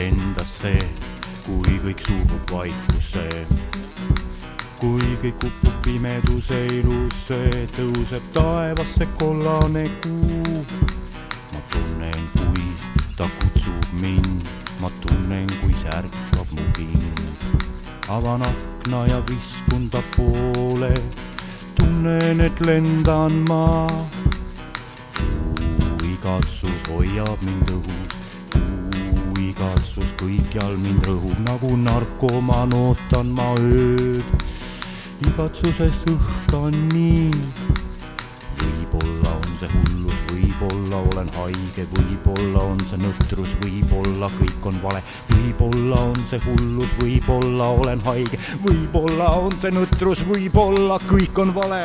kõik endasse, kui kõik suubub vaikusse. kui kõik upub pimeduse ilusse, tõuseb taevasse kollane kuu. ma tunnen, kui ta kutsub mind, ma tunnen, kui särkab mu hing. avan akna ja viskun ta poole, tunnen, et lendan ma igatsus hoiab mind õhus, kuu kõikjal mind rõhub nagu narkomaan, ootan ma ööd. igatsusest õhkan nii. võib-olla on see hullus, võib-olla olen haige, võib-olla on see nõtrus, võib-olla kõik on vale, võib-olla on see hullus, võib-olla olen haige, võib-olla on see nõtrus, võib-olla kõik on vale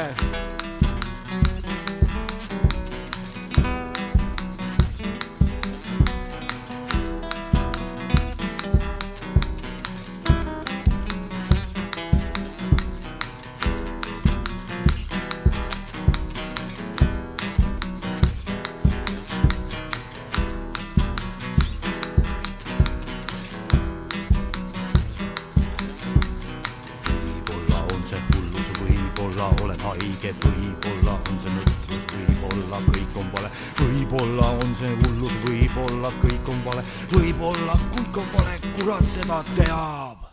võib-olla olen haige, võib-olla on see nõtrus, võib-olla kõik on vale, võib-olla on see hullus, võib-olla kõik on vale, võib-olla kõik on vale, kurat seda teab.